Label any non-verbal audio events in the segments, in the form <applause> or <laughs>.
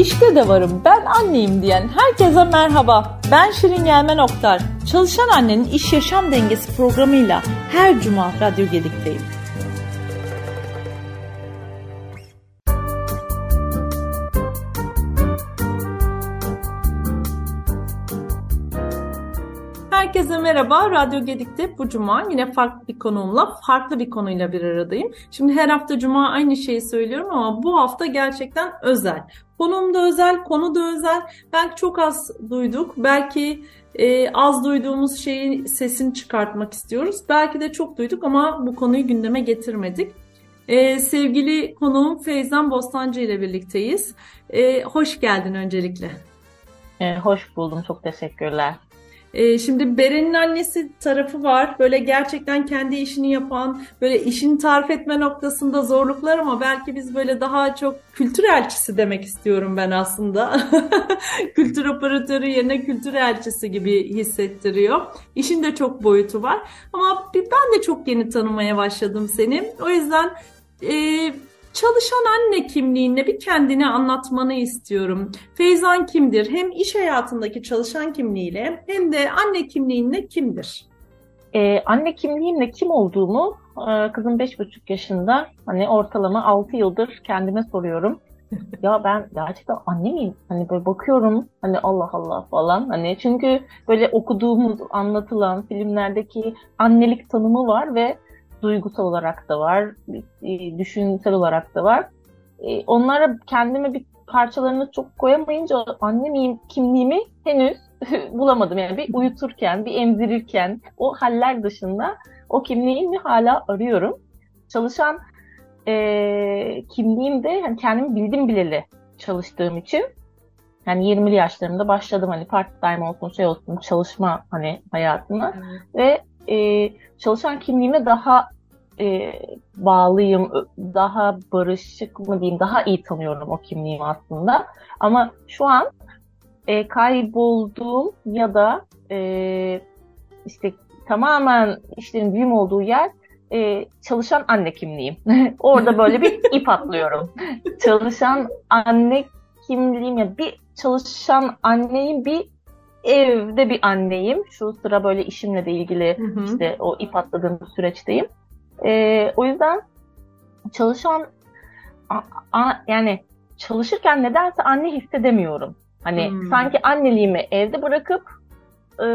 İşte de varım ben anneyim diyen herkese merhaba. Ben Şirin Gelmen Oktar. Çalışan annenin iş yaşam dengesi programıyla her cuma Radyo Gedik'teyim. Herkese merhaba. Radyo Gedik'te bu cuma yine farklı bir konuğumla, farklı bir konuyla bir aradayım. Şimdi her hafta cuma aynı şeyi söylüyorum ama bu hafta gerçekten özel. Konum da özel, konu da özel. Belki çok az duyduk. Belki e, az duyduğumuz şeyin sesini çıkartmak istiyoruz. Belki de çok duyduk ama bu konuyu gündeme getirmedik. E, sevgili konuğum Feyzan Bostancı ile birlikteyiz. E, hoş geldin öncelikle. E, hoş buldum. Çok teşekkürler. Ee, şimdi Beren'in annesi tarafı var. Böyle gerçekten kendi işini yapan, böyle işini tarif etme noktasında zorluklar ama belki biz böyle daha çok kültür elçisi demek istiyorum ben aslında. <laughs> kültür operatörü yerine kültür elçisi gibi hissettiriyor. İşin de çok boyutu var. Ama ben de çok yeni tanımaya başladım seni. O yüzden e, Çalışan anne kimliğinde bir kendini anlatmanı istiyorum. Feyzan kimdir? Hem iş hayatındaki çalışan kimliğiyle hem de anne kimliğinde kimdir? Ee, anne kimliğimle kim olduğumu e, kızım 5,5 yaşında hani ortalama 6 yıldır kendime soruyorum. <laughs> ya ben gerçekten anne miyim? Hani böyle bakıyorum hani Allah Allah falan hani çünkü böyle okuduğumuz anlatılan filmlerdeki annelik tanımı var ve duygusal olarak da var, e, düşünsel olarak da var. E, onlara kendime bir parçalarını çok koyamayınca anne miyim, kimliğimi henüz <laughs> bulamadım. Yani bir uyuturken, bir emzirirken o haller dışında o kimliğimi hala arıyorum. Çalışan e, kimliğim de yani kendimi bildim bileli çalıştığım için yani 20'li yaşlarımda başladım hani part time olsun şey olsun çalışma hani hayatına evet. ve e, çalışan kimliğime daha e, bağlıyım, daha barışık mı diyeyim, daha iyi tanıyorum o kimliğimi aslında. Ama şu an e, kaybolduğum ya da e, işte tamamen işlerin büyüm olduğu yer e, çalışan anne kimliğim. <laughs> Orada böyle bir <laughs> ip atlıyorum. çalışan anne kimliğim ya bir çalışan anneyim bir evde bir anneyim. Şu sıra böyle işimle de ilgili hı hı. işte o ip atladığım süreçteyim. E, o yüzden çalışan a, a, yani çalışırken nedense anne hissedemiyorum. Hani hmm. sanki anneliğimi evde bırakıp e,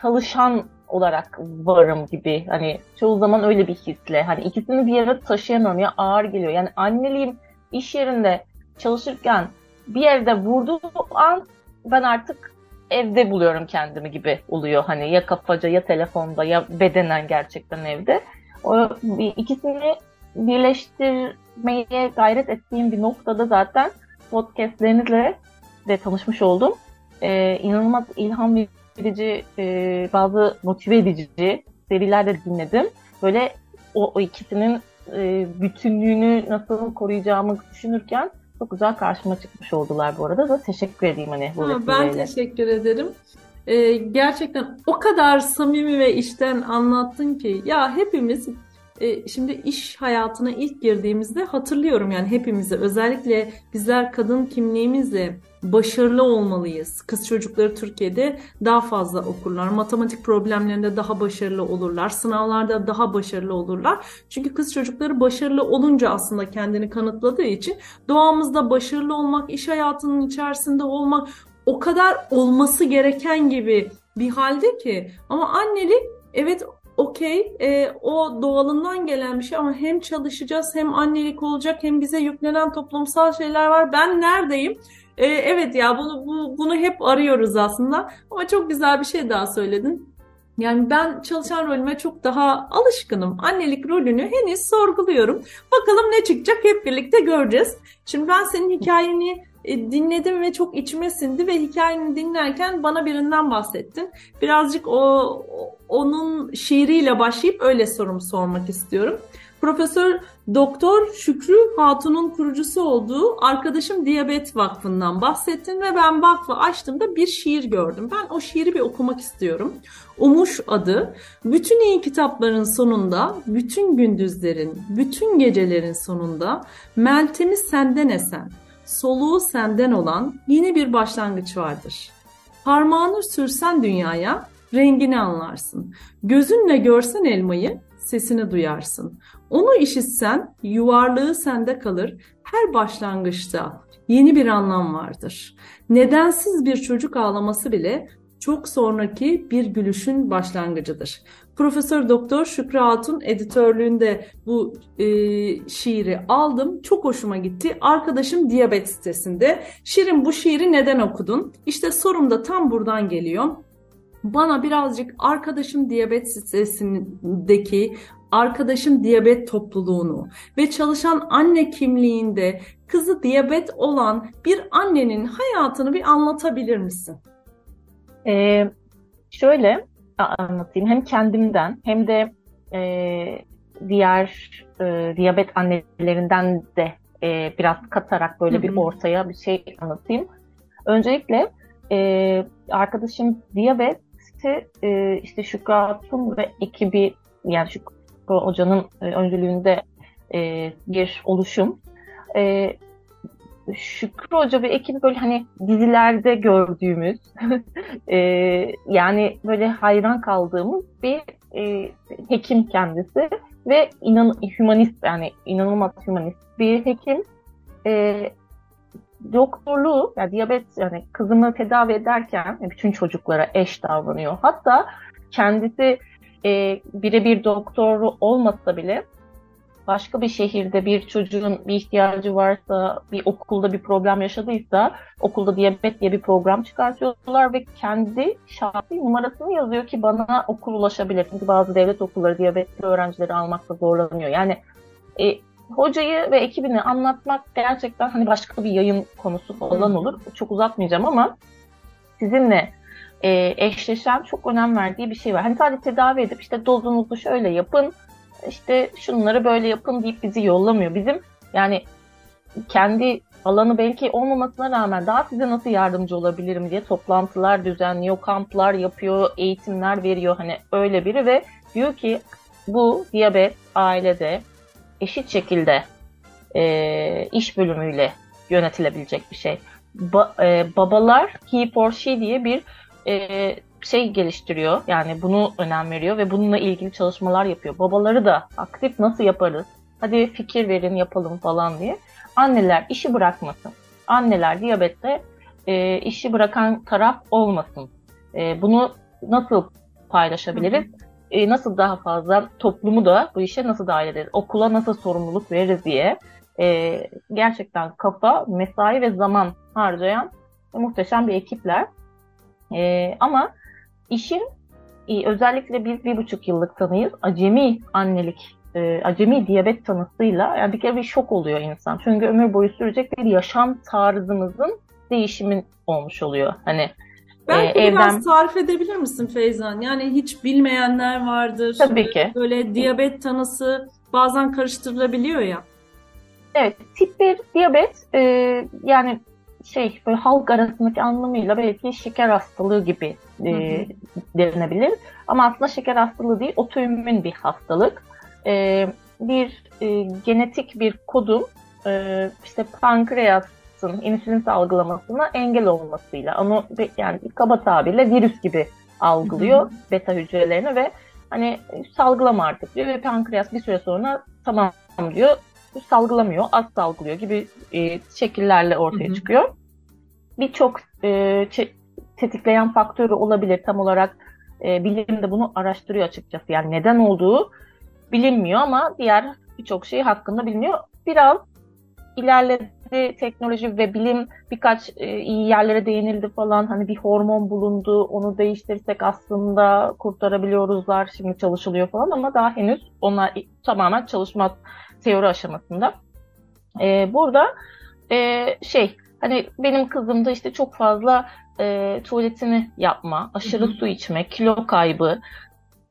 çalışan olarak varım gibi. Hani çoğu zaman öyle bir hisle. Hani ikisini bir yere taşıyamıyorum ya ağır geliyor. Yani anneliğim iş yerinde çalışırken bir yerde vurduğu an ben artık evde buluyorum kendimi gibi oluyor. Hani ya kafaca ya telefonda ya bedenen gerçekten evde. O ikisini birleştirmeye gayret ettiğim bir noktada zaten podcastlerinizle de tanışmış oldum. Ee, inanılmaz ilham verici, e, bazı motive edici seriler de dinledim. Böyle o, o ikisinin e, bütünlüğünü nasıl koruyacağımı düşünürken çok güzel karşıma çıkmış oldular bu arada da teşekkür edeyim hani bu ha, Ben teşekkür ederim. Ee, gerçekten o kadar samimi ve işten anlattın ki ya hepimiz e, şimdi iş hayatına ilk girdiğimizde hatırlıyorum yani hepimizi özellikle bizler kadın kimliğimizle başarılı olmalıyız. Kız çocukları Türkiye'de daha fazla okurlar. Matematik problemlerinde daha başarılı olurlar. Sınavlarda daha başarılı olurlar. Çünkü kız çocukları başarılı olunca aslında kendini kanıtladığı için doğamızda başarılı olmak, iş hayatının içerisinde olmak o kadar olması gereken gibi bir halde ki ama annelik evet okey e, o doğalından gelen bir şey ama hem çalışacağız hem annelik olacak hem bize yüklenen toplumsal şeyler var. Ben neredeyim? E, evet ya bunu bu, bunu hep arıyoruz aslında ama çok güzel bir şey daha söyledin. Yani ben çalışan rolüme çok daha alışkınım. Annelik rolünü henüz sorguluyorum. Bakalım ne çıkacak hep birlikte göreceğiz. Şimdi ben senin hikayeni e, dinledim ve çok içime sindi ve hikayeni dinlerken bana birinden bahsettin. Birazcık o onun şiiriyle başlayıp öyle sorum sormak istiyorum. Profesör Doktor Şükrü Hatun'un kurucusu olduğu Arkadaşım Diyabet Vakfı'ndan bahsettin ve ben vakfı açtığımda bir şiir gördüm. Ben o şiiri bir okumak istiyorum. Umuş adı. Bütün iyi kitapların sonunda, bütün gündüzlerin, bütün gecelerin sonunda Meltem'i senden esen, soluğu senden olan yeni bir başlangıç vardır. Parmağını sürsen dünyaya, rengini anlarsın. Gözünle görsen elmayı, sesini duyarsın. Onu işitsen yuvarlığı sende kalır. Her başlangıçta yeni bir anlam vardır. Nedensiz bir çocuk ağlaması bile çok sonraki bir gülüşün başlangıcıdır. Profesör Doktor Şükrü Hatun editörlüğünde bu e, şiiri aldım. Çok hoşuma gitti. Arkadaşım diyabet sitesinde. Şirin bu şiiri neden okudun? İşte sorum da tam buradan geliyor. Bana birazcık arkadaşım diyabet sitesindeki arkadaşım diyabet topluluğunu ve çalışan anne kimliğinde kızı diyabet olan bir annenin hayatını bir anlatabilir misin? Ee, şöyle anlatayım. Hem kendimden hem de e, diğer e, diyabet annelerinden de e, biraz katarak böyle bir ortaya bir şey anlatayım. Öncelikle e, arkadaşım diyabeti e, işte Şükrü Hatun ve ekibi yani Şükrü Hoca'nın e, öncülüğünde e, bir oluşum. E, Şükrü Hoca ve ekibi böyle hani dizilerde gördüğümüz <laughs> e, yani böyle hayran kaldığımız bir e, hekim kendisi ve inan humanist yani inanılmaz humanist bir hekim. E, doktorluğu yani diyabet yani kızımı tedavi ederken bütün çocuklara eş davranıyor. Hatta kendisi e, birebir doktoru olmasa bile başka bir şehirde bir çocuğun bir ihtiyacı varsa, bir okulda bir problem yaşadıysa okulda diyabet diye bir program çıkartıyorlar ve kendi şahsi numarasını yazıyor ki bana okul ulaşabilir. Çünkü bazı devlet okulları diyabetli öğrencileri almakta zorlanıyor. Yani e, hocayı ve ekibini anlatmak gerçekten hani başka bir yayın konusu falan olur. Çok uzatmayacağım ama sizinle e, eşleşen çok önem verdiği bir şey var. Hani sadece tedavi edip işte dozunuzu şöyle yapın, işte şunları böyle yapın deyip bizi yollamıyor. Bizim yani kendi alanı belki olmamasına rağmen daha size nasıl yardımcı olabilirim diye toplantılar düzenliyor, kamplar yapıyor, eğitimler veriyor. Hani öyle biri ve diyor ki bu diyabet ailede eşit şekilde e, iş bölümüyle yönetilebilecek bir şey. Ba, e, babalar he for she diye bir e, şey geliştiriyor. Yani bunu önem veriyor ve bununla ilgili çalışmalar yapıyor. Babaları da aktif nasıl yaparız? Hadi fikir verin yapalım falan diye. Anneler işi bırakmasın. Anneler diyabette e, işi bırakan taraf olmasın. E, bunu nasıl paylaşabiliriz? E, nasıl daha fazla toplumu da bu işe nasıl dahil ederiz? Okula nasıl sorumluluk veririz diye e, gerçekten kafa, mesai ve zaman harcayan muhteşem bir ekipler. E, ama işin e, özellikle biz bir buçuk yıllık tanıyız. Acemi annelik, e, acemi diyabet tanısıyla yani bir kere bir şok oluyor insan. Çünkü ömür boyu sürecek bir yaşam tarzımızın değişimin olmuş oluyor. Hani Belki e, biraz evden... tarif edebilir misin Feyzan? Yani hiç bilmeyenler vardır. Tabii ki. Böyle diyabet tanısı bazen karıştırılabiliyor ya. Evet, tip 1 diyabet e, yani şey böyle halk arasındaki anlamıyla belki şeker hastalığı gibi e, denilebilir. Ama aslında şeker hastalığı değil, otoimmün bir hastalık. E, bir e, genetik bir kodun e, işte pankreasın insülin salgılamasına engel olmasıyla onu yani kaba tabirle virüs gibi algılıyor beta hücrelerini ve hani salgılama artık diyor ve pankreas bir süre sonra tamam diyor salgılamıyor, az salgılıyor gibi e, şekillerle ortaya hı hı. çıkıyor. Birçok e, tetikleyen faktörü olabilir. Tam olarak e, bilim de bunu araştırıyor açıkçası. Yani neden olduğu bilinmiyor ama diğer birçok şey hakkında biliniyor. Biraz ilerledi teknoloji ve bilim birkaç e, iyi yerlere değinildi falan. Hani bir hormon bulundu, onu değiştirsek aslında kurtarabiliyoruzlar. Şimdi çalışılıyor falan ama daha henüz onlar tamamen çalışmaz teori aşamasında. E, burada e, şey hani benim kızım da işte çok fazla e, tuvaletini yapma, aşırı su içme, kilo kaybı,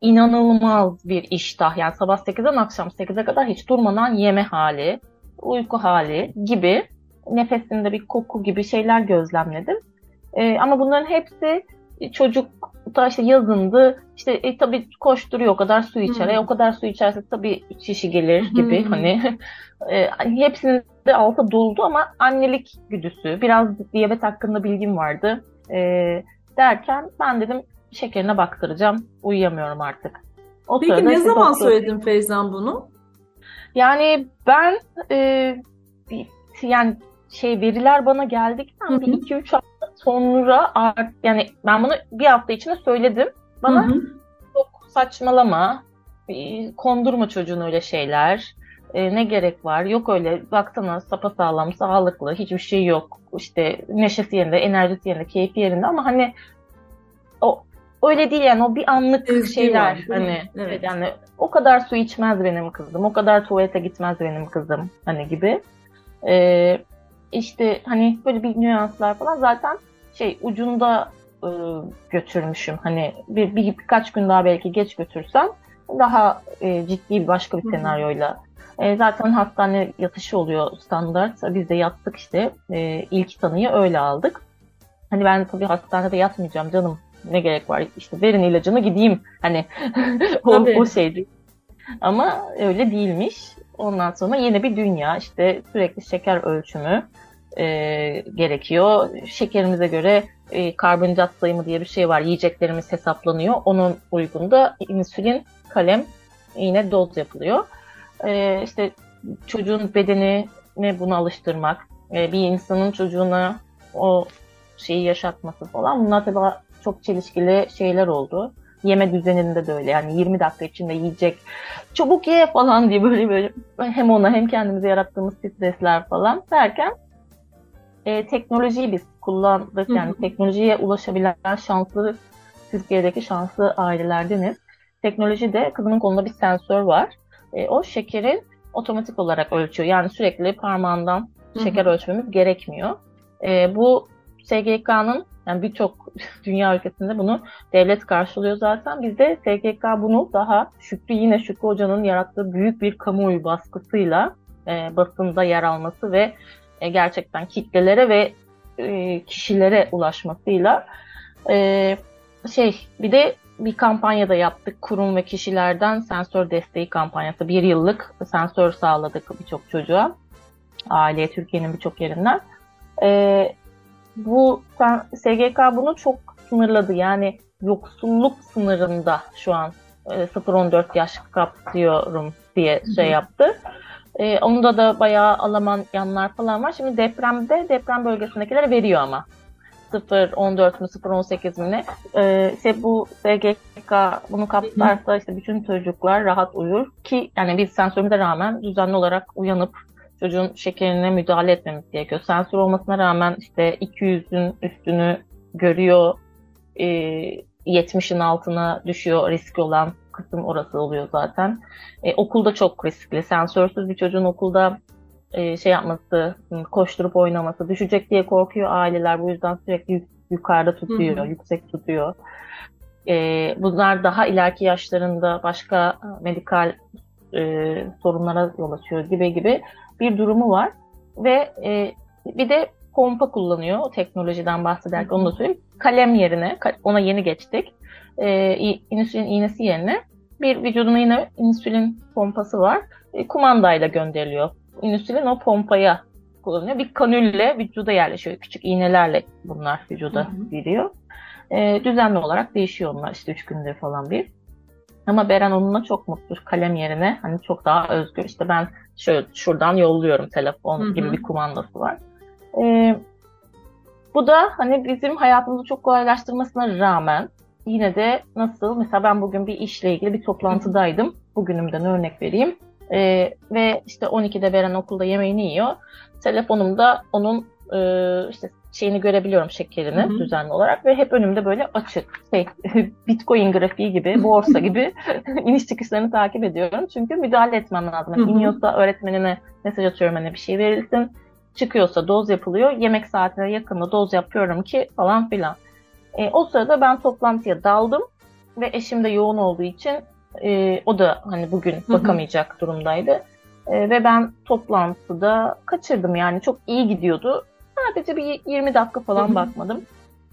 inanılmaz bir iştah. Yani sabah 8'den akşam 8'e kadar hiç durmadan yeme hali, uyku hali gibi nefesinde bir koku gibi şeyler gözlemledim. E, ama bunların hepsi çocuk da işte yazındı işte e, tabii koşturuyor o kadar su içer. Hmm. E, o kadar su içerse tabii şişi gelir gibi hmm. hani <laughs> e, hepsinin de altı doldu ama annelik güdüsü, biraz diyabet hakkında bilgim vardı. E, derken ben dedim şekerine baktıracağım, uyuyamıyorum artık. O Peki ne zaman doktor... söyledin Feyzan bunu? Yani ben e, yani şey veriler bana geldikten bir iki üç hafta sonra art, yani ben bunu bir hafta içinde söyledim. Bana Hı-hı. çok saçmalama, kondurma çocuğun öyle şeyler. E, ne gerek var? Yok öyle baksana sapasağlam, sağlıklı, hiçbir şey yok. İşte neşesi yerinde, enerjisi yerinde, keyfi yerinde ama hani o öyle değil yani o bir anlık Ezgi şeyler var, hani evet. yani o kadar su içmez benim kızım, o kadar tuvalete gitmez benim kızım hani gibi. Ee, işte hani böyle bir nüanslar falan zaten şey ucunda e, götürmüşüm. Hani bir, bir birkaç gün daha belki geç götürsem daha e, ciddi bir başka bir senaryoyla. E, zaten hastane yatışı oluyor standart. Biz de yattık işte. E, ilk tanıyı öyle aldık. Hani ben tabii hastanede yatmayacağım canım. Ne gerek var? İşte verin ilacını gideyim. Hani <laughs> o, o şeydi. Ama öyle değilmiş. Ondan sonra yine bir dünya işte sürekli şeker ölçümü e, gerekiyor. Şekerimize göre e, karbonhidrat sayımı diye bir şey var. Yiyeceklerimiz hesaplanıyor. Onun uygunda insülin, kalem yine doz yapılıyor. E, işte çocuğun bedenini buna alıştırmak, e, bir insanın çocuğuna o şeyi yaşatması falan. Bunlar tabii çok çelişkili şeyler oldu. Yeme düzeninde de öyle. Yani 20 dakika içinde yiyecek, çabuk ye falan diye böyle böyle hem ona hem kendimize yarattığımız stresler falan derken e, teknolojiyi biz kullandık. Yani hı hı. teknolojiye ulaşabilen şanslı Türkiye'deki şanslı ailelerdeniz. Teknolojide kızımın kolunda bir sensör var. E, o şekeri otomatik olarak ölçüyor. Yani sürekli parmağından şeker hı hı. ölçmemiz gerekmiyor. E, bu SGK'nın yani birçok <laughs> dünya ülkesinde bunu devlet karşılıyor zaten. Bizde SGK bunu daha Şükrü yine Şükrü Hoca'nın yarattığı büyük bir kamuoyu baskısıyla e, basında yer alması ve e, gerçekten kitlelere ve e, kişilere ulaşmasıyla e, şey bir de bir kampanya da yaptık. Kurum ve kişilerden sensör desteği kampanyası. Bir yıllık sensör sağladık birçok çocuğa. Aileye Türkiye'nin birçok yerinden. E, bu SGK bunu çok sınırladı. Yani yoksulluk sınırında şu an e, 0-14 yaş kapsıyorum diye şey yaptı. E, onda da bayağı Alman yanlar falan var. Şimdi depremde deprem bölgesindekilere veriyor ama. 0-14 mü 0-18 mi ne? E, işte bu SGK bunu kapsarsa işte bütün çocuklar rahat uyur ki yani biz sensörümüze rağmen düzenli olarak uyanıp çocuğun şekerine müdahale etmemiz gerekiyor. Sensör olmasına rağmen işte 200'ün üstünü görüyor, e, 70'in altına düşüyor risk olan kısım orası oluyor zaten. E, okulda çok riskli. Sensörsüz bir çocuğun okulda e, şey yapması, koşturup oynaması, düşecek diye korkuyor aileler. Bu yüzden sürekli yukarıda tutuyor, hı hı. yüksek tutuyor. E, bunlar daha ileriki yaşlarında başka medikal e, sorunlara yol açıyor gibi gibi bir durumu var. Ve e, bir de pompa kullanıyor o teknolojiden bahsederken onu da söyleyeyim. Kalem yerine, ona yeni geçtik e, insülin iğnesi yerine bir vücuduna yine insülin pompası var. E, kumandayla gönderiliyor. İnsülin o pompaya kullanıyor. Bir kanülle vücuda yerleşiyor. Küçük iğnelerle bunlar vücuda giriyor. E, düzenli olarak değişiyor onlar işte üç günde falan bir. Ama Beren onunla çok mutlu. Kalem yerine hani çok daha özgür. İşte ben şöyle şuradan yolluyorum telefon hı hı. gibi bir kumandası var. E, bu da hani bizim hayatımızı çok kolaylaştırmasına rağmen yine de nasıl mesela ben bugün bir işle ilgili bir toplantıdaydım. Bugünümden örnek vereyim. Ee, ve işte 12'de veren okulda yemeğini yiyor. Telefonumda onun e, işte şeyini görebiliyorum şekerini Hı-hı. düzenli olarak ve hep önümde böyle açık şey <laughs> Bitcoin grafiği gibi borsa <laughs> gibi <laughs> iniş çıkışlarını takip ediyorum. Çünkü müdahale etmem lazım. Yani iniyorsa öğretmenine mesaj atıyorum hani bir şey verilsin. Çıkıyorsa doz yapılıyor. Yemek saatine yakında doz yapıyorum ki falan filan. E, o sırada ben toplantıya daldım ve eşim de yoğun olduğu için e, o da hani bugün bakamayacak Hı-hı. durumdaydı. E, ve ben toplantıda kaçırdım yani çok iyi gidiyordu. Sadece bir 20 dakika falan Hı-hı. bakmadım.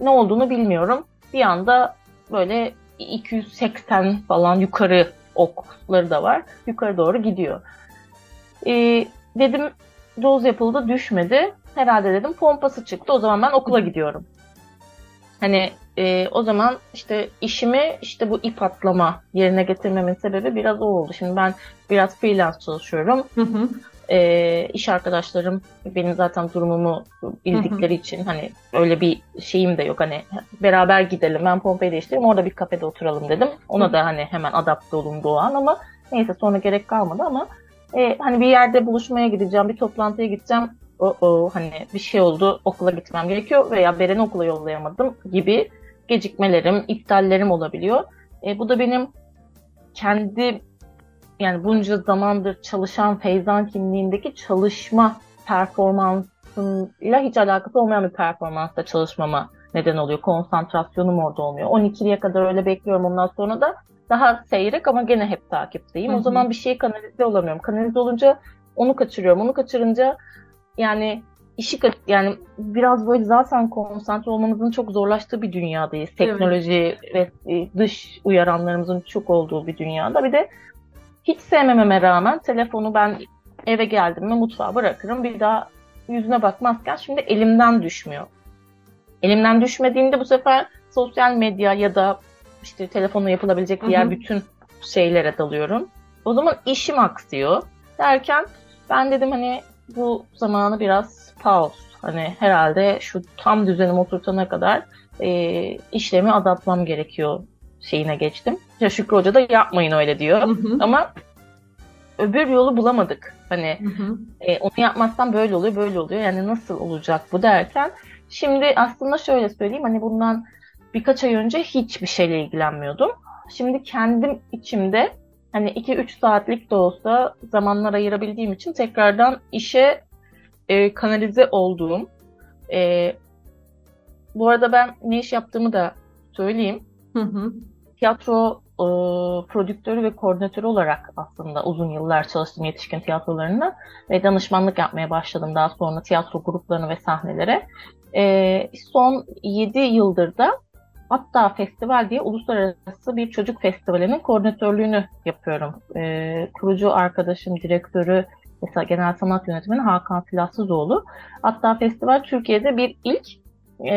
Ne olduğunu bilmiyorum. Bir anda böyle 280 falan yukarı okları da var. Yukarı doğru gidiyor. E, dedim doz yapıldı düşmedi. Herhalde dedim pompası çıktı. O zaman ben okula gidiyorum. Hani e, o zaman işte işimi işte bu ip atlama yerine getirmemin sebebi biraz o oldu. Şimdi ben biraz freelance çalışıyorum. Hı hı. E, iş arkadaşlarım benim zaten durumumu bildikleri hı hı. için hani öyle bir şeyim de yok. Hani beraber gidelim ben Pompei değiştireyim orada bir kafede oturalım dedim. Ona hı. da hani hemen adapte olun doğan ama neyse sonra gerek kalmadı ama e, hani bir yerde buluşmaya gideceğim, bir toplantıya gideceğim. O, o hani bir şey oldu, okula gitmem gerekiyor veya Beren'i okula yollayamadım gibi gecikmelerim, iptallerim olabiliyor. E, bu da benim kendi yani bunca zamandır çalışan Feyzan kimliğindeki çalışma performansıyla hiç alakası olmayan bir performansta çalışmama neden oluyor. Konsantrasyonum orada olmuyor. 12'liye kadar öyle bekliyorum. Ondan sonra da daha seyrek ama gene hep takipteyim. Hı hı. O zaman bir şeyi kanalize olamıyorum. Kanalize olunca onu kaçırıyorum. Onu kaçırınca yani işi yani biraz böyle zaten konsantre olmamızın çok zorlaştığı bir dünyadayız. Teknoloji evet. ve e, dış uyaranlarımızın çok olduğu bir dünyada. Bir de hiç sevmememe rağmen telefonu ben eve geldim mi mutfağa bırakırım. Bir daha yüzüne bakmazken şimdi elimden düşmüyor. Elimden düşmediğinde bu sefer sosyal medya ya da işte telefonla yapılabilecek diğer Hı-hı. bütün şeylere dalıyorum. O zaman işim aksıyor derken ben dedim hani bu zamanı biraz pause. Hani herhalde şu tam düzenim oturtana kadar e, işlemi azaltmam gerekiyor şeyine geçtim. Ya Şükrü Hoca da yapmayın öyle diyor. Hı hı. Ama öbür yolu bulamadık. Hani hı hı. E, onu yapmazsam böyle oluyor, böyle oluyor. Yani nasıl olacak bu derken şimdi aslında şöyle söyleyeyim hani bundan birkaç ay önce hiçbir şeyle ilgilenmiyordum. Şimdi kendim içimde hani 2-3 saatlik de olsa zamanlar ayırabildiğim için tekrardan işe e, kanalize olduğum. E, bu arada ben ne iş yaptığımı da söyleyeyim. Hı hı. Tiyatro e, prodüktörü ve koordinatörü olarak aslında uzun yıllar çalıştım yetişkin tiyatrolarında ve danışmanlık yapmaya başladım daha sonra tiyatro gruplarına ve sahnelere. E, son 7 yıldır da Hatta Festival diye uluslararası bir çocuk festivalinin koordinatörlüğünü yapıyorum. E, kurucu arkadaşım, direktörü, mesela genel sanat yönetmeni Hakan Silahsızoğlu. Hatta festival Türkiye'de bir ilk e,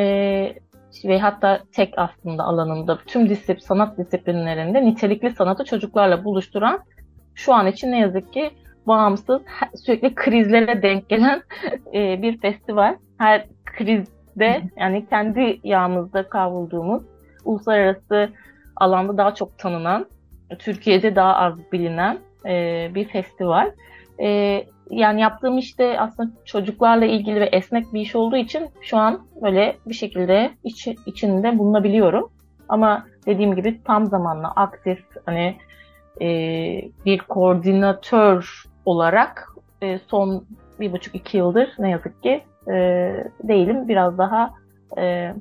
ve hatta tek aslında alanında tüm disiplin, sanat disiplinlerinde nitelikli sanatı çocuklarla buluşturan şu an için ne yazık ki bağımsız sürekli krizlere denk gelen <laughs> e, bir festival. Her kriz de yani kendi yağımızda kavrulduğumuz uluslararası alanda daha çok tanınan, Türkiye'de daha az bilinen e, bir festival. E, yani yaptığım işte aslında çocuklarla ilgili ve esnek bir iş olduğu için şu an böyle bir şekilde iç, içinde bulunabiliyorum. Ama dediğim gibi tam zamanlı aktif hani e, bir koordinatör olarak e, son bir buçuk iki yıldır ne yazık ki e, değilim. Biraz daha e,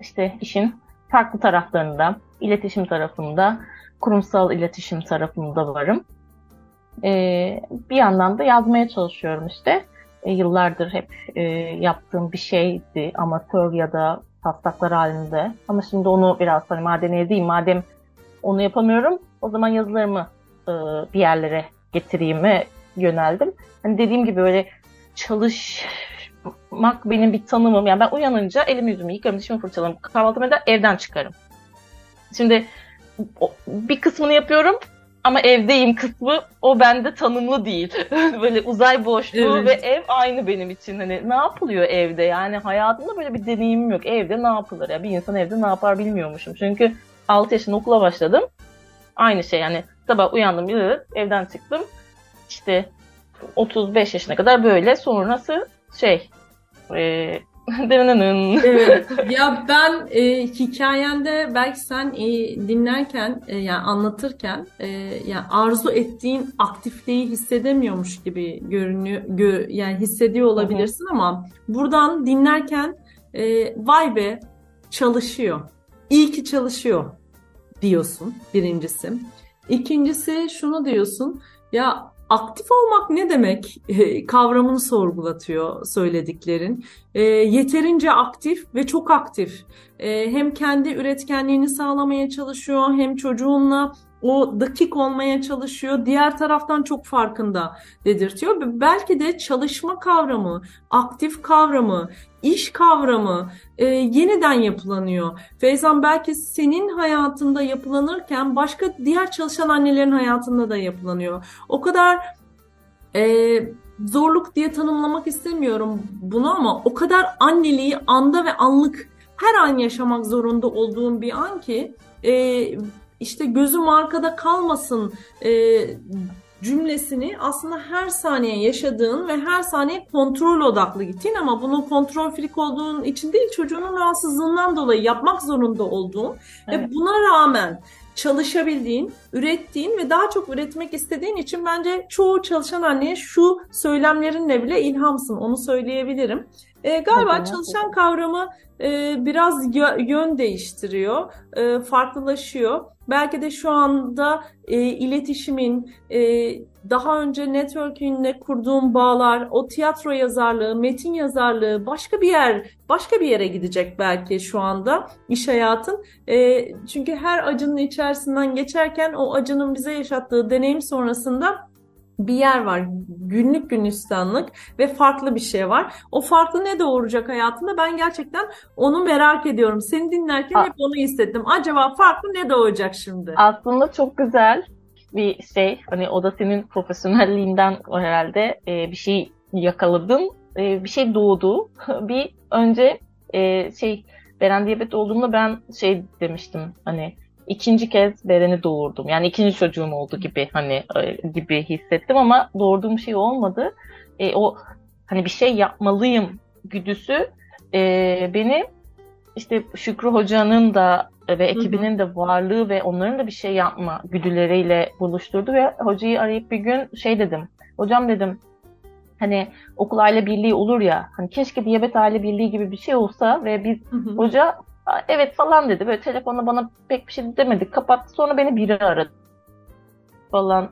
işte işin farklı taraflarında, iletişim tarafında, kurumsal iletişim tarafında varım. E, bir yandan da yazmaya çalışıyorum işte. E, yıllardır hep e, yaptığım bir şeydi amatör ya da taslaklar halinde. Ama şimdi onu biraz hani madeniye değil, madem onu yapamıyorum o zaman yazılarımı e, bir yerlere getireyim yöneldim. Hani dediğim gibi böyle çalış mak benim bir tanımım. Yani ben uyanınca elimi yüzümü yıkarım, dişimi fırçalarım, kahvaltımı eder, evden çıkarım. Şimdi bir kısmını yapıyorum ama evdeyim kısmı o bende tanımlı değil. <laughs> böyle uzay boşluğu evet. ve ev aynı benim için. Hani ne yapılıyor evde? Yani hayatımda böyle bir deneyimim yok. Evde ne yapılır? Ya bir insan evde ne yapar bilmiyormuşum. Çünkü 6 yaşında okula başladım. Aynı şey yani sabah uyandım, evden çıktım. İşte 35 yaşına kadar böyle sonrası şey e, <laughs> evet. <laughs> Ya ben e, hikayende belki sen e, dinlerken e, yani anlatırken e, yani arzu ettiğin aktifliği hissedemiyormuş gibi görünüyor gö, yani hissediyor olabilirsin Hı-hı. ama buradan dinlerken e, vay be çalışıyor. İyi ki çalışıyor diyorsun birincisi. İkincisi şunu diyorsun ya Aktif olmak ne demek e, kavramını sorgulatıyor söylediklerin. E, yeterince aktif ve çok aktif. E, hem kendi üretkenliğini sağlamaya çalışıyor hem çocuğunla o dakik olmaya çalışıyor. Diğer taraftan çok farkında dedirtiyor. Belki de çalışma kavramı, aktif kavramı, iş kavramı e, yeniden yapılanıyor. Feyzan belki senin hayatında yapılanırken başka diğer çalışan annelerin hayatında da yapılanıyor. O kadar e, zorluk diye tanımlamak istemiyorum bunu ama o kadar anneliği anda ve anlık her an yaşamak zorunda olduğum bir an ki e, işte gözüm arkada kalmasın e, cümlesini aslında her saniye yaşadığın ve her saniye kontrol odaklı gittiğin ama bunun kontrol frik olduğun için değil çocuğunun rahatsızlığından dolayı yapmak zorunda olduğun evet. ve buna rağmen çalışabildiğin, ürettiğin ve daha çok üretmek istediğin için bence çoğu çalışan anneye şu söylemlerinle bile ilhamsın. Onu söyleyebilirim. E, galiba Tabii, çalışan kavramı e, biraz yön değiştiriyor, e, farklılaşıyor. Belki de şu anda e, iletişimin, e, daha önce networking'le kurduğum bağlar, o tiyatro yazarlığı, metin yazarlığı başka bir yer, başka bir yere gidecek belki şu anda iş hayatın. E, çünkü her acının içerisinden geçerken o acının bize yaşattığı deneyim sonrasında bir yer var. Günlük günistanlık ve farklı bir şey var. O farklı ne doğuracak hayatında? Ben gerçekten onu merak ediyorum. Seni dinlerken A- hep onu hissettim. Acaba farklı ne doğacak şimdi? Aslında çok güzel bir şey. Hani o da senin profesyonelliğinden herhalde e, bir şey yakaladın. E, bir şey doğdu. <laughs> bir önce e, şey Beren diyabet olduğunda ben şey demiştim hani ikinci kez Beren'i doğurdum. Yani ikinci çocuğum oldu gibi hani e, gibi hissettim ama doğurduğum şey olmadı. E, o hani bir şey yapmalıyım güdüsü e, beni işte Şükrü Hoca'nın da ve ekibinin de varlığı ve onların da bir şey yapma güdüleriyle buluşturdu ve hocayı arayıp bir gün şey dedim. Hocam dedim hani okul aile birliği olur ya hani keşke diyabet aile birliği gibi bir şey olsa ve biz hı hı. hoca evet falan dedi. Böyle telefonda bana pek bir şey demedik. Kapattı. Sonra beni biri aradı falan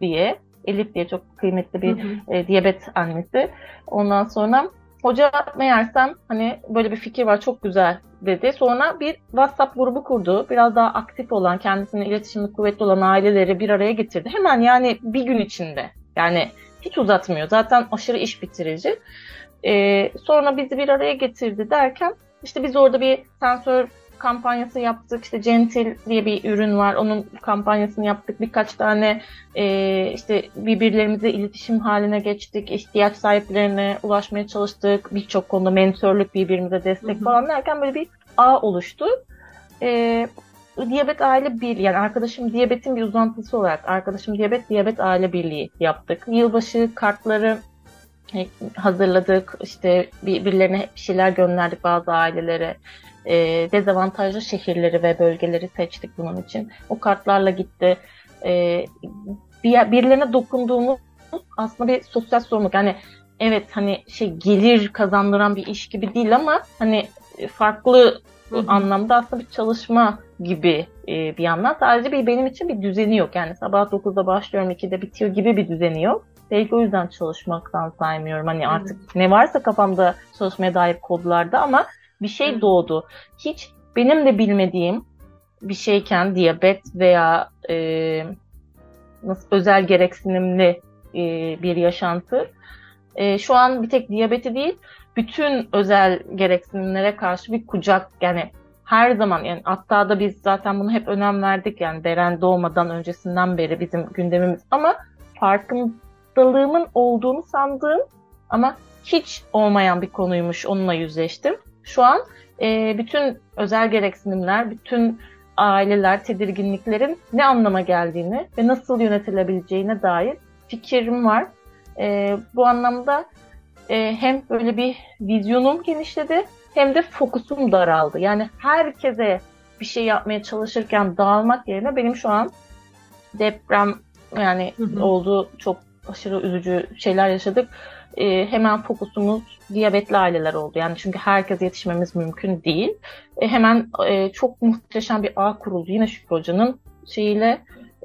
diye. Elif diye çok kıymetli bir hı hı. E, diyabet annesi. Ondan sonra hoca meğersem hani böyle bir fikir var çok güzel dedi. Sonra bir WhatsApp grubu kurdu. Biraz daha aktif olan, kendisine iletişimli kuvvetli olan aileleri bir araya getirdi. Hemen yani bir gün içinde. Yani hiç uzatmıyor. Zaten aşırı iş bitirici. Ee, sonra bizi bir araya getirdi derken işte biz orada bir sensör kampanyası yaptık. İşte Gentil diye bir ürün var. Onun kampanyasını yaptık. Birkaç tane e, işte birbirlerimize iletişim haline geçtik. İhtiyaç sahiplerine ulaşmaya çalıştık. Birçok konuda mentörlük birbirimize destek Hı-hı. falan derken böyle bir ağ oluştu. E, Diyabet Aile Birliği yani arkadaşım diyabetin bir uzantısı olarak arkadaşım diyabet diyabet aile birliği yaptık. Yılbaşı kartları hazırladık. İşte birbirlerine bir şeyler gönderdik bazı ailelere. E, dezavantajlı şehirleri ve bölgeleri seçtik bunun için. O kartlarla gitti. E, bir, birilerine dokunduğumuz aslında bir sosyal sorumluluk. Yani evet hani şey gelir kazandıran bir iş gibi değil ama hani farklı Hı-hı. anlamda aslında bir çalışma gibi e, bir yandan. Sadece bir benim için bir düzeni yok. Yani sabah 9'da başlıyorum 2'de bitiyor gibi bir düzeni yok. Belki o yüzden çalışmaktan saymıyorum. Hani artık evet. ne varsa kafamda çalışmaya dair kodlarda ama bir şey doğdu. Hiç benim de bilmediğim bir şeyken diyabet veya e, nasıl özel gereksinimli e, bir yaşantı. E, şu an bir tek diyabeti değil, bütün özel gereksinimlere karşı bir kucak yani her zaman yani hatta da biz zaten bunu hep önem verdik yani Beren doğmadan öncesinden beri bizim gündemimiz ama farkın hastalığımın olduğunu sandığım ama hiç olmayan bir konuymuş onunla yüzleştim. Şu an e, bütün özel gereksinimler, bütün aileler, tedirginliklerin ne anlama geldiğini ve nasıl yönetilebileceğine dair fikrim var. E, bu anlamda e, hem böyle bir vizyonum genişledi hem de fokusum daraldı. Yani herkese bir şey yapmaya çalışırken dağılmak yerine benim şu an deprem yani hı hı. olduğu çok aşırı üzücü şeyler yaşadık. E, hemen fokusumuz diyabetli aileler oldu. Yani çünkü herkese yetişmemiz mümkün değil. E, hemen e, çok muhteşem bir ağ kuruldu. Yine Şükrü Hoca'nın şeyiyle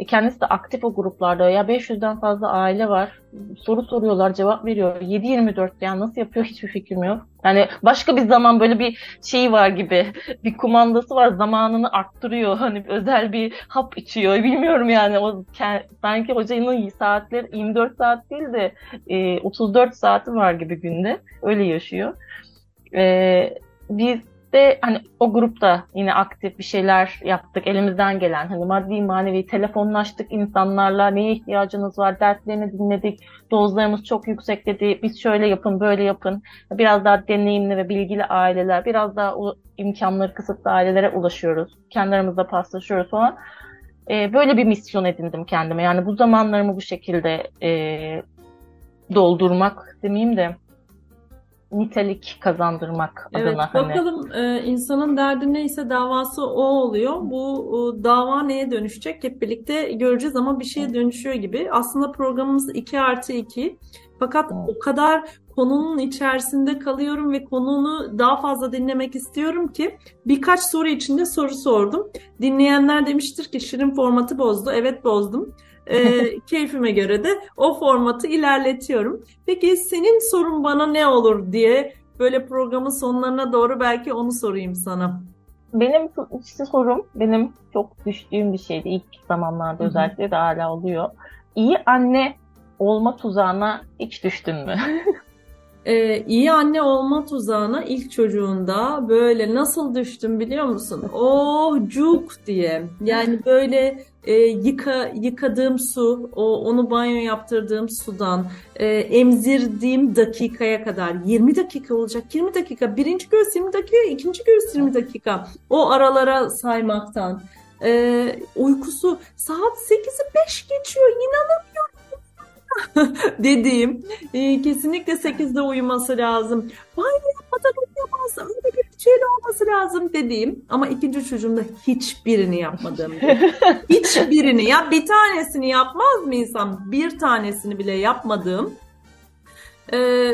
kendisi de aktif o gruplarda. Ya 500'den fazla aile var. Soru soruyorlar, cevap veriyor. 7-24 yani nasıl yapıyor hiçbir fikrim yok. Yani başka bir zaman böyle bir şey var gibi. <laughs> Bir kumandası var zamanını arttırıyor. Hani özel bir hap içiyor. Bilmiyorum yani o sanki hocanın saatleri 24 saat değil de e, 34 saati var gibi günde. Öyle yaşıyor. E, biz de hani o grupta yine aktif bir şeyler yaptık. Elimizden gelen hani maddi manevi telefonlaştık insanlarla. Neye ihtiyacınız var? Dertlerini dinledik. Dozlarımız çok yüksek dedi. Biz şöyle yapın böyle yapın. Biraz daha deneyimli ve bilgili aileler biraz daha imkanları kısıtlı ailelere ulaşıyoruz. Kendi aramızda paslaşıyoruz falan. Ee, böyle bir misyon edindim kendime. Yani bu zamanlarımı bu şekilde e, doldurmak demeyeyim de nitelik kazandırmak evet, adına. Hani. Bakalım e, insanın derdi neyse davası o oluyor. Bu e, dava neye dönüşecek hep birlikte göreceğiz ama bir şeye dönüşüyor gibi. Aslında programımız 2 artı 2. Fakat evet. o kadar konunun içerisinde kalıyorum ve konunu daha fazla dinlemek istiyorum ki birkaç soru içinde soru sordum. Dinleyenler demiştir ki Şirin formatı bozdu. Evet bozdum e, keyfime göre de o formatı ilerletiyorum. Peki senin sorun bana ne olur diye böyle programın sonlarına doğru belki onu sorayım sana. Benim işte sorum benim çok düştüğüm bir şeydi ilk zamanlarda Hı-hı. özellikle de hala oluyor. İyi anne olma tuzağına hiç düştün mü? <laughs> Ee, iyi anne olma tuzağına ilk çocuğunda böyle nasıl düştüm biliyor musun? <laughs> Oh cuk diye. Yani böyle e, yıka yıkadığım su, o onu banyo yaptırdığım sudan, e, emzirdiğim dakikaya kadar 20 dakika olacak. 20 dakika. Birinci göğüs 20 dakika, ikinci göğüs 20 dakika. O aralara saymaktan. E, uykusu saat 8'i 5 geçiyor. İnanamıyorum <laughs> dediğim e, kesinlikle 8'de uyuması lazım. Banyo yapmadan uyuyamaz. Öyle bir şeyle olması lazım dediğim ama ikinci çocuğumda hiçbirini yapmadığım <laughs> hiçbirini ya bir tanesini yapmaz mı insan? Bir tanesini bile yapmadığım e,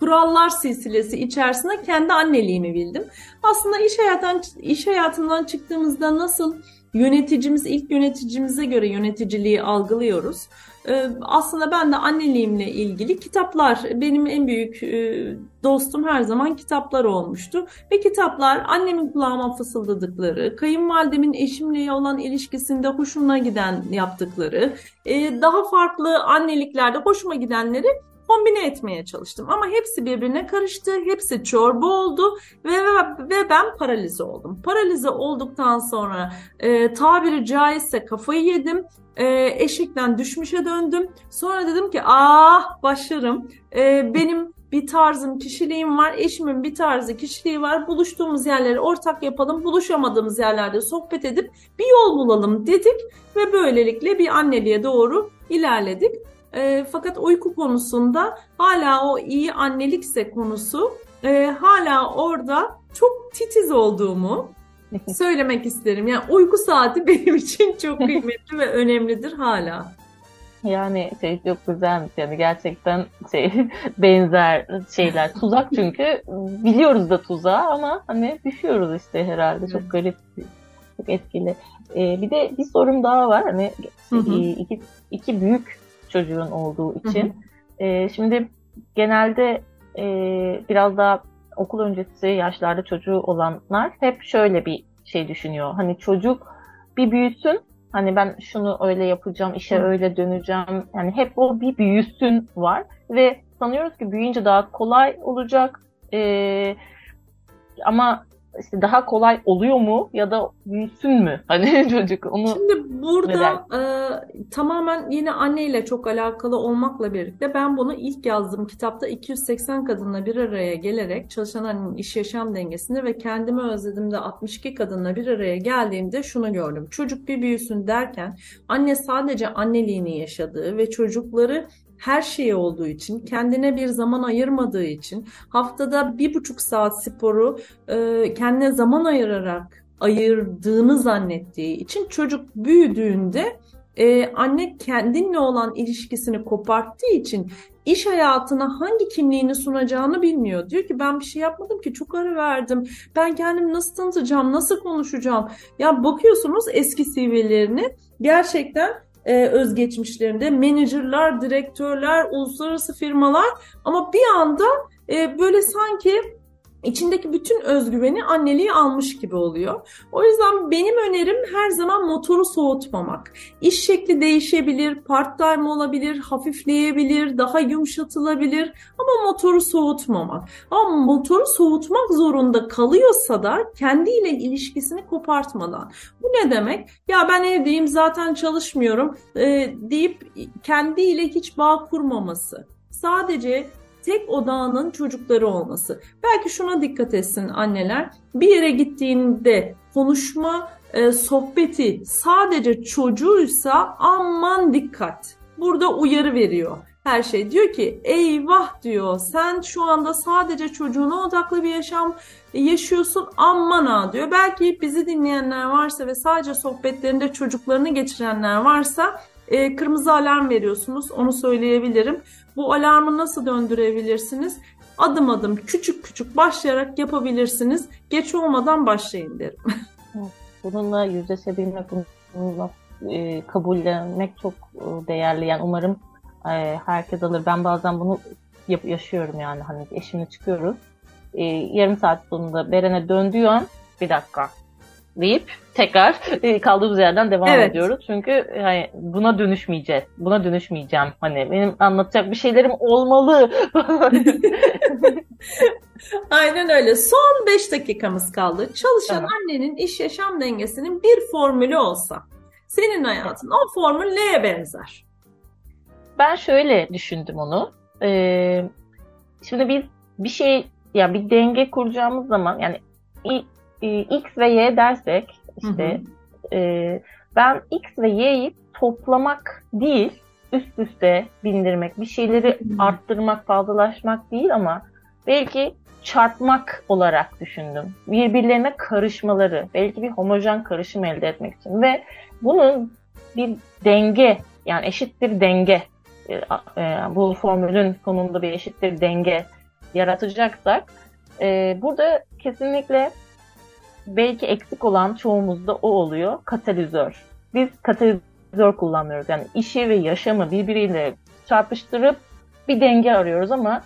kurallar silsilesi içerisinde kendi anneliğimi bildim. Aslında iş hayatından iş hayatından çıktığımızda nasıl yöneticimiz ilk yöneticimize göre yöneticiliği algılıyoruz. Ee, aslında ben de anneliğimle ilgili kitaplar, benim en büyük e, dostum her zaman kitaplar olmuştu. Ve kitaplar annemin kulağıma fısıldadıkları, kayınvalidemin eşimle olan ilişkisinde hoşuma giden yaptıkları, e, daha farklı anneliklerde hoşuma gidenleri kombine etmeye çalıştım. Ama hepsi birbirine karıştı, hepsi çorba oldu ve, ve ben paralize oldum. Paralize olduktan sonra e, tabiri caizse kafayı yedim e, eşikten düşmüşe döndüm. Sonra dedim ki ah başlarım. E, benim bir tarzım, kişiliğim var. Eşimin bir tarzı, kişiliği var. Buluştuğumuz yerleri ortak yapalım. Buluşamadığımız yerlerde sohbet edip bir yol bulalım dedik. Ve böylelikle bir anneliğe doğru ilerledik. E, fakat uyku konusunda hala o iyi annelikse konusu e, hala orada çok titiz olduğumu söylemek isterim. Yani uyku saati <laughs> benim için çok kıymetli ve önemlidir hala. Yani şey çok güzelmiş yani gerçekten şey <laughs> benzer şeyler tuzak <laughs> çünkü biliyoruz da tuzağı ama hani düşüyoruz işte herhalde çok garip çok etkili. Ee, bir de bir sorum daha var hani hı hı. iki, iki büyük çocuğun olduğu için. Hı hı. Ee, şimdi genelde e, biraz daha okul öncesi yaşlarda çocuğu olanlar hep şöyle bir şey düşünüyor. Hani çocuk bir büyüsün hani ben şunu öyle yapacağım, işe Hı. öyle döneceğim. Yani hep o bir büyüsün var ve sanıyoruz ki büyüyünce daha kolay olacak. Ee, ama işte daha kolay oluyor mu ya da büyüsün mü <laughs> hani çocuk onu Şimdi burada e, tamamen yine anneyle çok alakalı olmakla birlikte ben bunu ilk yazdığım kitapta 280 kadınla bir araya gelerek çalışan annenin iş yaşam dengesinde ve kendimi özledimde 62 kadınla bir araya geldiğimde şunu gördüm. Çocuk bir büyüsün derken anne sadece anneliğini yaşadığı ve çocukları her şeyi olduğu için, kendine bir zaman ayırmadığı için, haftada bir buçuk saat sporu e, kendine zaman ayırarak ayırdığını zannettiği için çocuk büyüdüğünde e, anne kendinle olan ilişkisini koparttığı için iş hayatına hangi kimliğini sunacağını bilmiyor. Diyor ki ben bir şey yapmadım ki çok ara verdim. Ben kendimi nasıl tanıtacağım, nasıl konuşacağım? Ya bakıyorsunuz eski CV'lerini gerçekten e, özgeçmişlerinde. Menajerler, direktörler, uluslararası firmalar. Ama bir anda e, böyle sanki içindeki bütün özgüveni anneliği almış gibi oluyor. O yüzden benim önerim her zaman motoru soğutmamak. İş şekli değişebilir, part-time olabilir, hafifleyebilir, daha yumuşatılabilir ama motoru soğutmamak. Ama motoru soğutmak zorunda kalıyorsa da kendiyle ilişkisini kopartmadan. Bu ne demek? Ya ben evdeyim zaten çalışmıyorum e, deyip kendiyle hiç bağ kurmaması. Sadece tek odağının çocukları olması. Belki şuna dikkat etsin anneler. Bir yere gittiğinde konuşma e, sohbeti sadece çocuğuysa aman dikkat. Burada uyarı veriyor her şey. Diyor ki eyvah diyor sen şu anda sadece çocuğuna odaklı bir yaşam yaşıyorsun aman ha diyor. Belki bizi dinleyenler varsa ve sadece sohbetlerinde çocuklarını geçirenler varsa e, kırmızı alarm veriyorsunuz onu söyleyebilirim. Bu alarmı nasıl döndürebilirsiniz? Adım adım küçük küçük başlayarak yapabilirsiniz. Geç olmadan başlayın derim. <laughs> Bununla yüzleşebilmek, bununla e, kabullenmek çok e, değerli. Yani umarım e, herkes alır. Ben bazen bunu yap, yaşıyorum yani hani eşimle çıkıyoruz. E, yarım saat sonunda Beren'e döndüğü an bir dakika deyip tekrar e, kaldığımız yerden devam evet. ediyoruz. Çünkü hani buna dönüşmeyeceğiz. Buna dönüşmeyeceğim. Hani benim anlatacak bir şeylerim olmalı. <laughs> Aynen öyle. Son 5 dakikamız kaldı. Çalışan tamam. annenin iş yaşam dengesinin bir formülü olsa senin hayatın o formül neye benzer? Ben şöyle düşündüm onu. Ee, şimdi biz bir şey ya yani bir denge kuracağımız zaman yani X ve Y dersek işte hı hı. E, ben X ve Y'yi toplamak değil üst üste bindirmek, bir şeyleri hı. arttırmak, fazlalaşmak değil ama belki çarpmak olarak düşündüm. Birbirlerine karışmaları, belki bir homojen karışım elde etmek için ve bunun bir denge yani eşittir denge e, e, bu formülün sonunda bir eşittir denge yaratacaksak e, burada kesinlikle belki eksik olan çoğumuzda o oluyor. Katalizör. Biz katalizör kullanmıyoruz. Yani işi ve yaşamı birbiriyle çarpıştırıp bir denge arıyoruz ama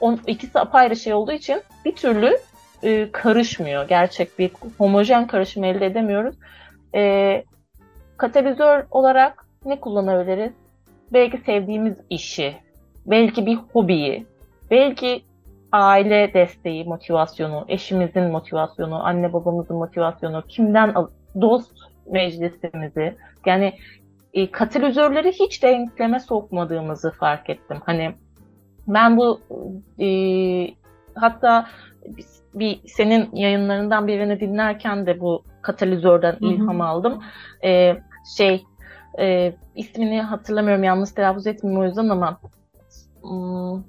on, ikisi apayrı şey olduğu için bir türlü e, karışmıyor. Gerçek bir homojen karışım elde edemiyoruz. E, katalizör olarak ne kullanabiliriz? Belki sevdiğimiz işi, belki bir hobiyi, belki aile desteği, motivasyonu, eşimizin motivasyonu, anne babamızın motivasyonu, kimden dost meclisimizi yani e, katalizörleri hiç denkleme sokmadığımızı fark ettim. Hani ben bu e, hatta bir senin yayınlarından birini dinlerken de bu katalizörden ilham aldım. E, şey e, ismini hatırlamıyorum yanlış telaffuz etmeyeyim o yüzden ama hmm,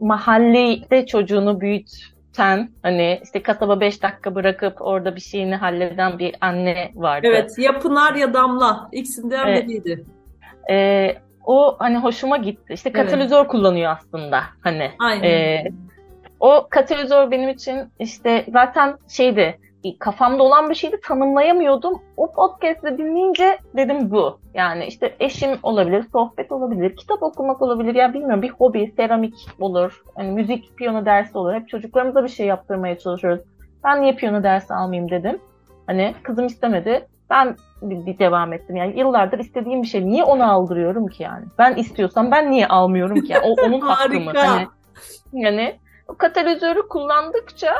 mahallede çocuğunu büyüten hani işte kasaba 5 dakika bırakıp orada bir şeyini halleden bir anne vardı. Evet ya Pınar ya Damla ikisinden evet. biriydi. Ee, o hani hoşuma gitti. İşte katalizör evet. kullanıyor aslında hani. Aynen. E, o katalizör benim için işte zaten şeydi kafamda olan bir şeydi tanımlayamıyordum. O podcast'ı dinleyince dedim bu. Yani işte eşim olabilir, sohbet olabilir, kitap okumak olabilir ya bilmiyorum bir hobi, seramik olur, yani müzik, piyano dersi olur. Hep çocuklarımıza bir şey yaptırmaya çalışıyoruz. Ben niye piyano dersi almayayım dedim. Hani kızım istemedi. Ben bir, devam ettim. Yani yıllardır istediğim bir şey. Niye onu aldırıyorum ki yani? Ben istiyorsam ben niye almıyorum ki? Yani o onun <laughs> hakkı mı? Hani, yani katalizörü kullandıkça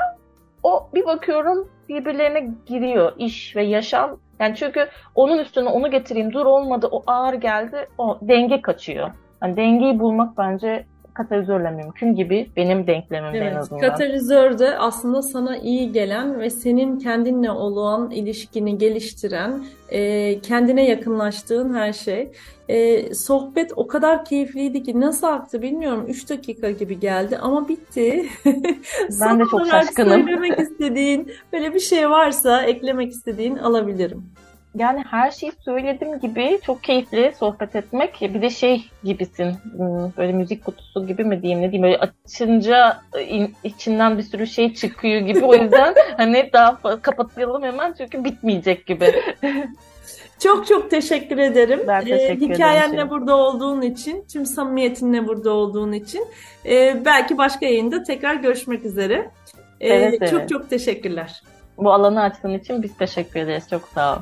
o bir bakıyorum birbirlerine giriyor iş ve yaşam. Yani çünkü onun üstüne onu getireyim dur olmadı o ağır geldi o denge kaçıyor. Yani dengeyi bulmak bence katalizörle mümkün gibi benim denklemim evet, en azından. Katalizör de aslında sana iyi gelen ve senin kendinle olan ilişkini geliştiren, e, kendine yakınlaştığın her şey. E, sohbet o kadar keyifliydi ki nasıl aktı bilmiyorum. 3 dakika gibi geldi ama bitti. <laughs> ben de çok şaşkınım. Söylemek istediğin böyle bir şey varsa eklemek istediğin alabilirim. Yani her şeyi söylediğim gibi çok keyifli sohbet etmek. Bir de şey gibisin hmm, böyle müzik kutusu gibi mi diyeyim ne diyeyim böyle açınca içinden bir sürü şey çıkıyor gibi. O yüzden <laughs> hani daha kapatayalım hemen çünkü bitmeyecek gibi. Çok çok teşekkür ederim. Ben teşekkür ee, hikayenle ederim. burada olduğun için, tüm samimiyetinle burada olduğun için. Ee, belki başka yayında tekrar görüşmek üzere. Ee, evet, evet. Çok çok teşekkürler. Bu alanı açtığın için biz teşekkür ederiz. Çok sağ ol.